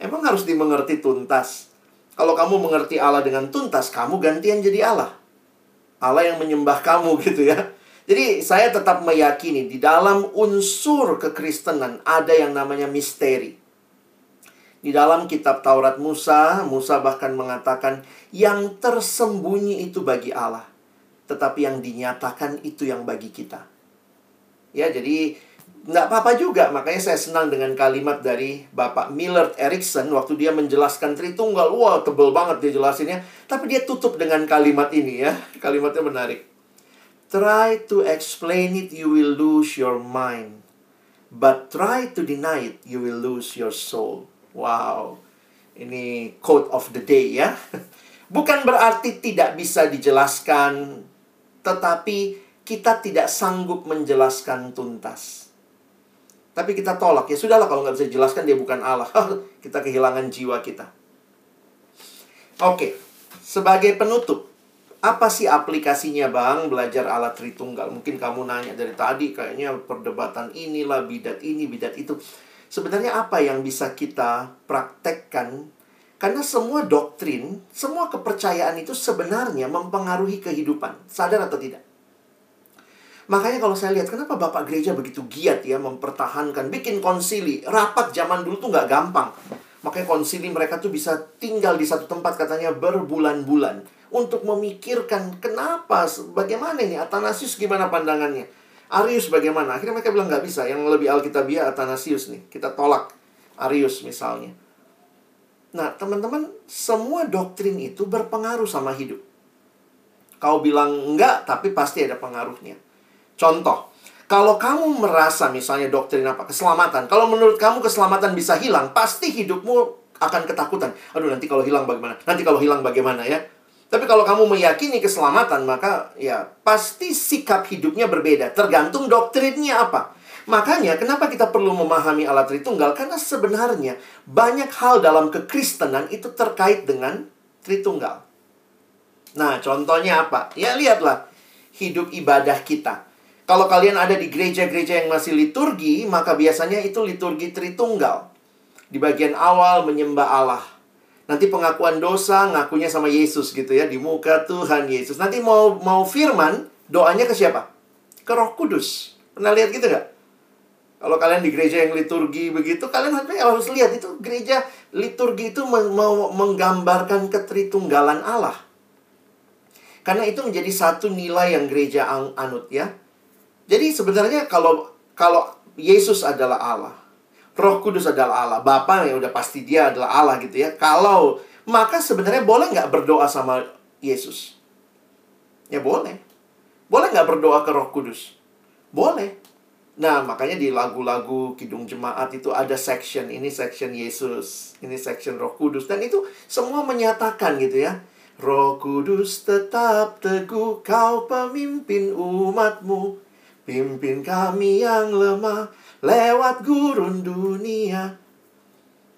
Emang harus dimengerti tuntas. Kalau kamu mengerti Allah dengan tuntas, kamu gantian jadi Allah. Allah yang menyembah kamu gitu ya. Jadi saya tetap meyakini di dalam unsur kekristenan ada yang namanya misteri. Di dalam kitab Taurat Musa, Musa bahkan mengatakan yang tersembunyi itu bagi Allah. Tetapi yang dinyatakan itu yang bagi kita. Ya, jadi nggak apa-apa juga. Makanya saya senang dengan kalimat dari Bapak Millard Erickson waktu dia menjelaskan Tritunggal. Wah, tebel banget dia jelasinnya. Tapi dia tutup dengan kalimat ini ya. Kalimatnya menarik. Try to explain it, you will lose your mind. But try to deny it, you will lose your soul. Wow. Ini quote of the day ya. Bukan berarti tidak bisa dijelaskan, tetapi kita tidak sanggup menjelaskan tuntas. Tapi kita tolak, ya sudahlah kalau nggak bisa dijelaskan dia bukan Allah. kita kehilangan jiwa kita. Oke, sebagai penutup, apa sih aplikasinya bang belajar alat Tritunggal? Mungkin kamu nanya dari tadi kayaknya perdebatan inilah bidat ini bidat itu. Sebenarnya apa yang bisa kita praktekkan? Karena semua doktrin, semua kepercayaan itu sebenarnya mempengaruhi kehidupan. Sadar atau tidak? Makanya kalau saya lihat kenapa Bapak Gereja begitu giat ya mempertahankan, bikin konsili. Rapat zaman dulu tuh nggak gampang. Makanya konsili mereka tuh bisa tinggal di satu tempat katanya berbulan-bulan untuk memikirkan kenapa, bagaimana ini Atanasius gimana pandangannya. Arius bagaimana? Akhirnya mereka bilang nggak bisa. Yang lebih alkitabiah Atanasius nih. Kita tolak Arius misalnya. Nah, teman-teman, semua doktrin itu berpengaruh sama hidup. Kau bilang enggak, tapi pasti ada pengaruhnya. Contoh, kalau kamu merasa misalnya doktrin apa? Keselamatan. Kalau menurut kamu keselamatan bisa hilang, pasti hidupmu akan ketakutan. Aduh, nanti kalau hilang bagaimana? Nanti kalau hilang bagaimana ya? Tapi kalau kamu meyakini keselamatan, maka ya pasti sikap hidupnya berbeda. Tergantung doktrinnya apa. Makanya kenapa kita perlu memahami alat Tritunggal? Karena sebenarnya banyak hal dalam kekristenan itu terkait dengan Tritunggal. Nah, contohnya apa? Ya lihatlah. hidup ibadah kita. Kalau kalian ada di gereja-gereja yang masih liturgi, maka biasanya itu liturgi Tritunggal. Di bagian awal menyembah Allah. Nanti pengakuan dosa ngakunya sama Yesus gitu ya di muka Tuhan Yesus. Nanti mau mau firman, doanya ke siapa? Ke Roh Kudus. Pernah lihat gitu gak? Kalau kalian di gereja yang liturgi begitu, kalian harus lihat itu gereja liturgi itu mau menggambarkan ketritunggalan Allah. Karena itu menjadi satu nilai yang gereja anut ya. Jadi sebenarnya kalau kalau Yesus adalah Allah, Roh Kudus adalah Allah, Bapa yang udah pasti dia adalah Allah gitu ya. Kalau maka sebenarnya boleh nggak berdoa sama Yesus? Ya boleh. Boleh nggak berdoa ke Roh Kudus? Boleh. Nah, makanya di lagu-lagu Kidung Jemaat itu ada section, ini section Yesus, ini section Roh Kudus. Dan itu semua menyatakan gitu ya. Roh Kudus tetap teguh kau pemimpin umatmu. Pimpin kami yang lemah lewat gurun dunia.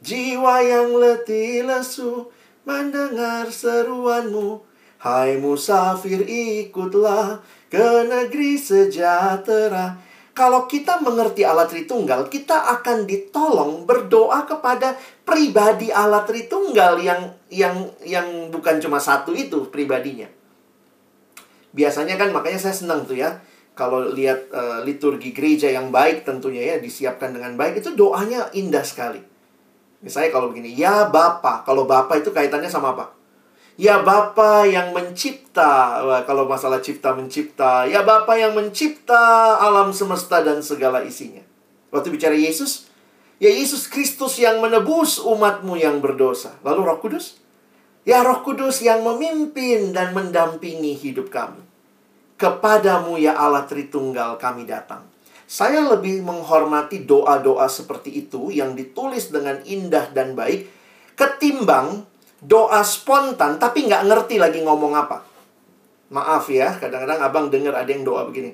Jiwa yang letih lesu mendengar seruanmu. Hai musafir ikutlah ke negeri sejahtera kalau kita mengerti Allah Tritunggal, kita akan ditolong berdoa kepada pribadi Allah Tritunggal yang yang yang bukan cuma satu itu pribadinya. Biasanya kan makanya saya senang tuh ya kalau lihat uh, liturgi gereja yang baik tentunya ya disiapkan dengan baik itu doanya indah sekali. Misalnya kalau begini, ya Bapa, kalau Bapa itu kaitannya sama apa? Ya Bapa yang mencipta, Wah, kalau masalah cipta mencipta, ya Bapa yang mencipta alam semesta dan segala isinya. Waktu bicara Yesus, ya Yesus Kristus yang menebus umatmu yang berdosa. Lalu Roh Kudus, ya Roh Kudus yang memimpin dan mendampingi hidup kami. Kepadamu ya Allah Tritunggal kami datang. Saya lebih menghormati doa-doa seperti itu yang ditulis dengan indah dan baik ketimbang doa spontan tapi nggak ngerti lagi ngomong apa. Maaf ya, kadang-kadang abang dengar ada yang doa begini.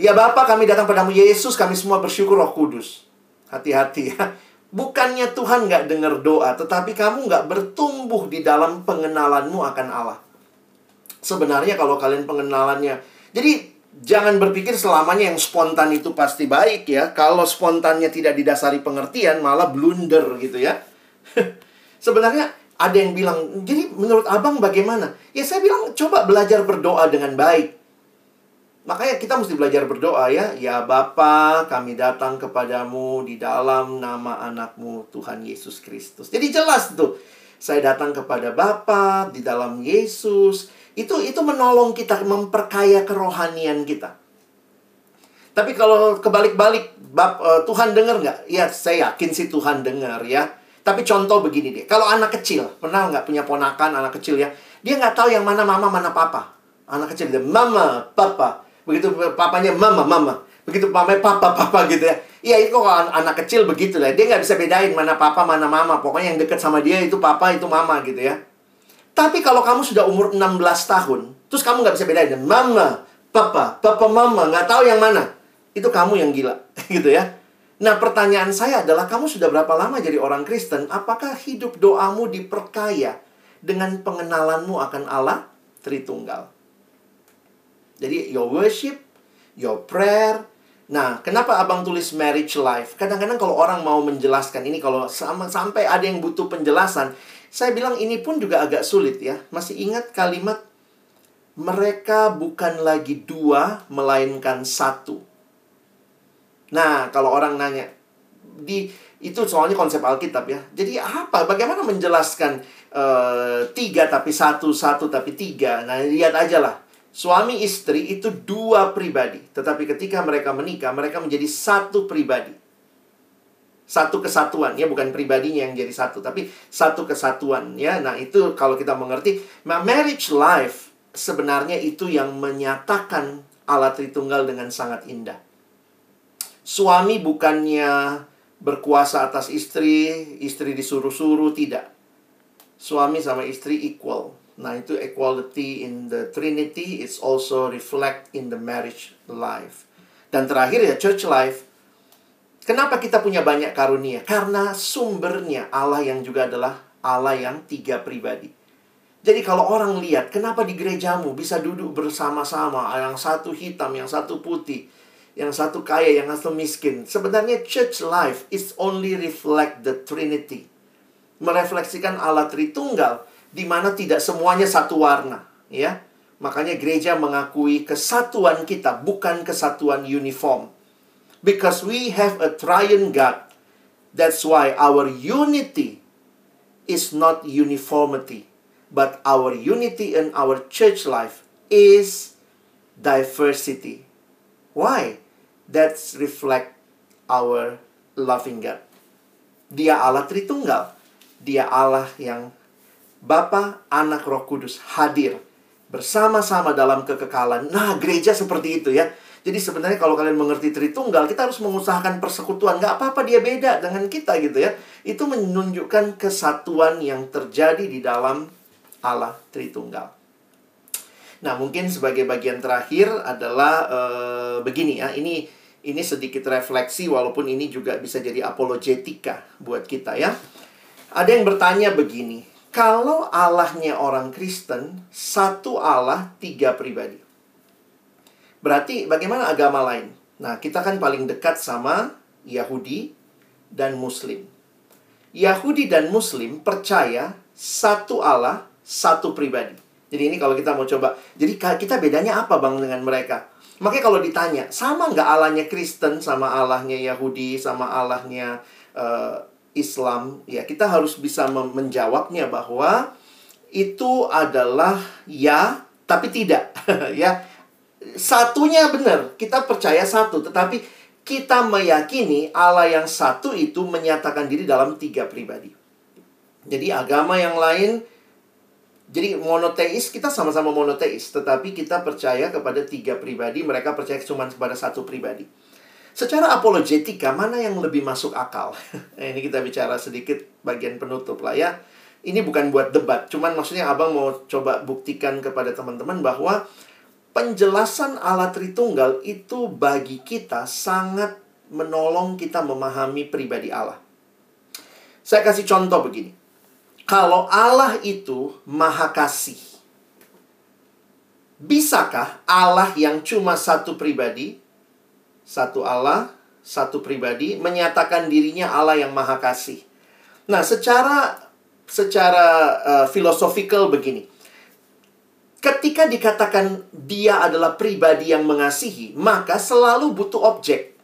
Ya Bapak kami datang padamu Yesus, kami semua bersyukur roh kudus. Hati-hati ya. Bukannya Tuhan nggak dengar doa, tetapi kamu nggak bertumbuh di dalam pengenalanmu akan Allah. Sebenarnya kalau kalian pengenalannya, jadi jangan berpikir selamanya yang spontan itu pasti baik ya. Kalau spontannya tidak didasari pengertian, malah blunder gitu ya. Sebenarnya ada yang bilang, jadi menurut abang bagaimana? Ya saya bilang, coba belajar berdoa dengan baik. Makanya kita mesti belajar berdoa ya. Ya Bapa, kami datang kepadamu di dalam nama anakmu Tuhan Yesus Kristus. Jadi jelas tuh. Saya datang kepada Bapa di dalam Yesus. Itu itu menolong kita memperkaya kerohanian kita. Tapi kalau kebalik-balik, eh, Tuhan dengar nggak? Ya, saya yakin sih Tuhan dengar ya. Tapi contoh begini deh, kalau anak kecil, pernah nggak punya ponakan anak kecil ya, dia nggak tahu yang mana mama, mana papa. Anak kecil dia, mama, papa. Begitu papanya mama, mama. Begitu mamanya papa, papa gitu ya. Iya itu kalau anak kecil begitu lah. Dia nggak bisa bedain mana papa, mana mama. Pokoknya yang deket sama dia itu papa, itu mama gitu ya. Tapi kalau kamu sudah umur 16 tahun, terus kamu nggak bisa bedain mama, papa, papa, mama, nggak tahu yang mana. Itu kamu yang gila, gitu ya. Nah, pertanyaan saya adalah kamu sudah berapa lama jadi orang Kristen? Apakah hidup doamu diperkaya dengan pengenalanmu akan Allah Tritunggal? Jadi, your worship, your prayer. Nah, kenapa abang tulis marriage life? Kadang-kadang kalau orang mau menjelaskan ini, kalau sama, sampai ada yang butuh penjelasan, saya bilang ini pun juga agak sulit ya. Masih ingat kalimat mereka bukan lagi dua, melainkan satu. Nah, kalau orang nanya di itu soalnya konsep Alkitab ya. Jadi apa? Bagaimana menjelaskan uh, tiga tapi satu, satu tapi tiga? Nah, lihat aja lah. Suami istri itu dua pribadi, tetapi ketika mereka menikah, mereka menjadi satu pribadi. Satu kesatuan, ya bukan pribadinya yang jadi satu, tapi satu kesatuan, ya. Nah, itu kalau kita mengerti, nah, marriage life sebenarnya itu yang menyatakan Allah Tritunggal dengan sangat indah suami bukannya berkuasa atas istri, istri disuruh-suruh, tidak. Suami sama istri equal. Nah, itu equality in the Trinity is also reflect in the marriage life. Dan terakhir ya church life. Kenapa kita punya banyak karunia? Karena sumbernya Allah yang juga adalah Allah yang tiga pribadi. Jadi kalau orang lihat, kenapa di gerejamu bisa duduk bersama-sama, yang satu hitam, yang satu putih, yang satu kaya, yang satu miskin. Sebenarnya church life is only reflect the Trinity. Merefleksikan Allah Tritunggal, di mana tidak semuanya satu warna. ya Makanya gereja mengakui kesatuan kita, bukan kesatuan uniform. Because we have a triune God. That's why our unity is not uniformity but our unity in our church life is diversity. Why? That's reflect our loving God. Dia Allah Tritunggal. Dia Allah yang Bapa, Anak, Roh Kudus hadir bersama-sama dalam kekekalan. Nah, gereja seperti itu ya. Jadi sebenarnya kalau kalian mengerti Tritunggal, kita harus mengusahakan persekutuan. Gak apa-apa dia beda dengan kita gitu ya. Itu menunjukkan kesatuan yang terjadi di dalam Allah Tritunggal. Nah, mungkin sebagai bagian terakhir adalah uh, begini ya. Ini ini sedikit refleksi walaupun ini juga bisa jadi apologetika buat kita ya. Ada yang bertanya begini, kalau Allahnya orang Kristen satu Allah tiga pribadi. Berarti bagaimana agama lain? Nah, kita kan paling dekat sama Yahudi dan Muslim. Yahudi dan Muslim percaya satu Allah satu pribadi. Jadi ini kalau kita mau coba, jadi kita bedanya apa bang dengan mereka? Makanya kalau ditanya, sama nggak Allahnya Kristen sama Allahnya Yahudi sama Allahnya uh, Islam? Ya kita harus bisa menjawabnya bahwa itu adalah ya, tapi tidak, ya. Satunya benar, kita percaya satu, tetapi kita meyakini Allah yang satu itu menyatakan diri dalam tiga pribadi. Jadi agama yang lain jadi monoteis kita sama-sama monoteis, tetapi kita percaya kepada tiga pribadi, mereka percaya cuma kepada satu pribadi. Secara apologetika mana yang lebih masuk akal? Ini kita bicara sedikit bagian penutup lah ya. Ini bukan buat debat, cuman maksudnya Abang mau coba buktikan kepada teman-teman bahwa penjelasan Allah Tritunggal itu bagi kita sangat menolong kita memahami pribadi Allah. Saya kasih contoh begini kalau Allah itu maha kasih, bisakah Allah yang cuma satu pribadi, satu Allah, satu pribadi, menyatakan dirinya Allah yang maha kasih? Nah, secara secara uh, filosofikal begini. Ketika dikatakan dia adalah pribadi yang mengasihi, maka selalu butuh objek.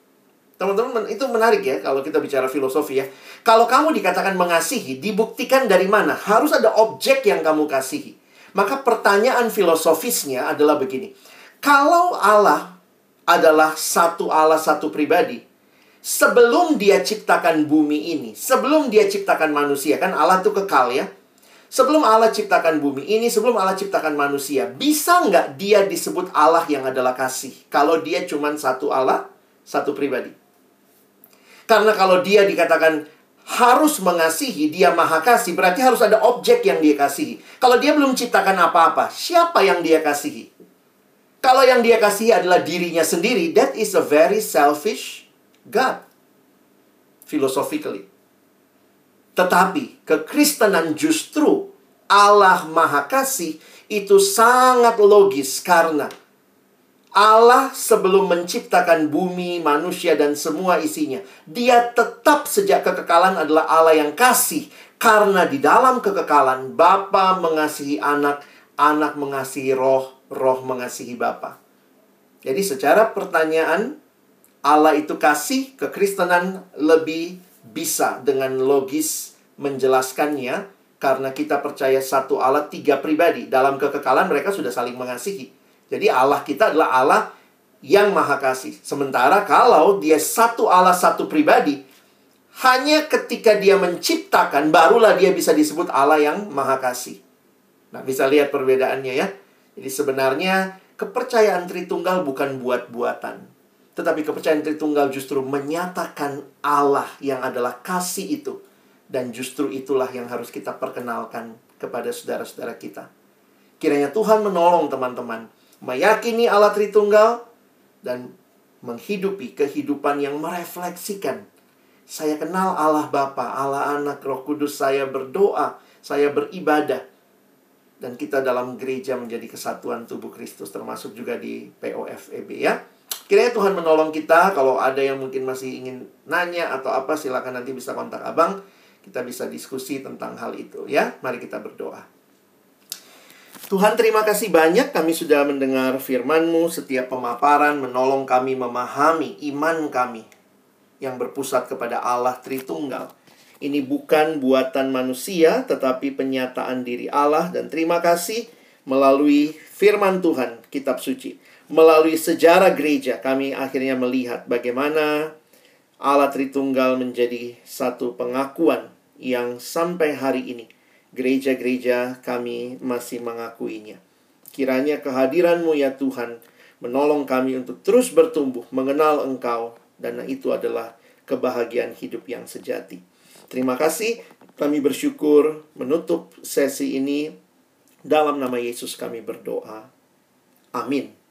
Teman-teman, itu menarik ya kalau kita bicara filosofi ya. Kalau kamu dikatakan mengasihi, dibuktikan dari mana? Harus ada objek yang kamu kasihi. Maka pertanyaan filosofisnya adalah begini. Kalau Allah adalah satu Allah, satu pribadi, sebelum dia ciptakan bumi ini, sebelum dia ciptakan manusia, kan Allah itu kekal ya. Sebelum Allah ciptakan bumi ini, sebelum Allah ciptakan manusia, bisa nggak dia disebut Allah yang adalah kasih? Kalau dia cuma satu Allah, satu pribadi. Karena kalau dia dikatakan harus mengasihi, dia maha kasih, berarti harus ada objek yang dia kasihi. Kalau dia belum ciptakan apa-apa, siapa yang dia kasihi? Kalau yang dia kasihi adalah dirinya sendiri, that is a very selfish God. Philosophically. Tetapi, kekristenan justru Allah maha kasih itu sangat logis karena Allah sebelum menciptakan bumi, manusia, dan semua isinya. Dia tetap sejak kekekalan adalah Allah yang kasih. Karena di dalam kekekalan, Bapa mengasihi anak, anak mengasihi roh, roh mengasihi Bapa. Jadi secara pertanyaan, Allah itu kasih, kekristenan lebih bisa dengan logis menjelaskannya. Karena kita percaya satu Allah, tiga pribadi. Dalam kekekalan mereka sudah saling mengasihi. Jadi Allah kita adalah Allah yang maha kasih. Sementara kalau dia satu Allah satu pribadi, hanya ketika dia menciptakan barulah dia bisa disebut Allah yang maha kasih. Nah, bisa lihat perbedaannya ya. Jadi sebenarnya kepercayaan Tritunggal bukan buat-buatan. Tetapi kepercayaan Tritunggal justru menyatakan Allah yang adalah kasih itu. Dan justru itulah yang harus kita perkenalkan kepada saudara-saudara kita. Kiranya Tuhan menolong teman-teman meyakini Allah Tritunggal, dan menghidupi kehidupan yang merefleksikan. Saya kenal Allah Bapa, Allah Anak, Roh Kudus, saya berdoa, saya beribadah. dan kita dalam gereja menjadi kesatuan tubuh Kristus termasuk juga di POFEB ya. Kiranya Tuhan menolong kita kalau ada yang mungkin masih ingin nanya atau apa silakan nanti bisa kontak Abang. Kita bisa diskusi tentang hal itu ya. Mari kita berdoa. Tuhan terima kasih banyak kami sudah mendengar firman-Mu setiap pemaparan menolong kami memahami iman kami yang berpusat kepada Allah Tritunggal. Ini bukan buatan manusia tetapi penyataan diri Allah dan terima kasih melalui firman Tuhan kitab suci melalui sejarah gereja kami akhirnya melihat bagaimana Allah Tritunggal menjadi satu pengakuan yang sampai hari ini gereja-gereja kami masih mengakuinya. Kiranya kehadiranmu ya Tuhan menolong kami untuk terus bertumbuh mengenal Engkau dan itu adalah kebahagiaan hidup yang sejati. Terima kasih kami bersyukur menutup sesi ini dalam nama Yesus kami berdoa. Amin.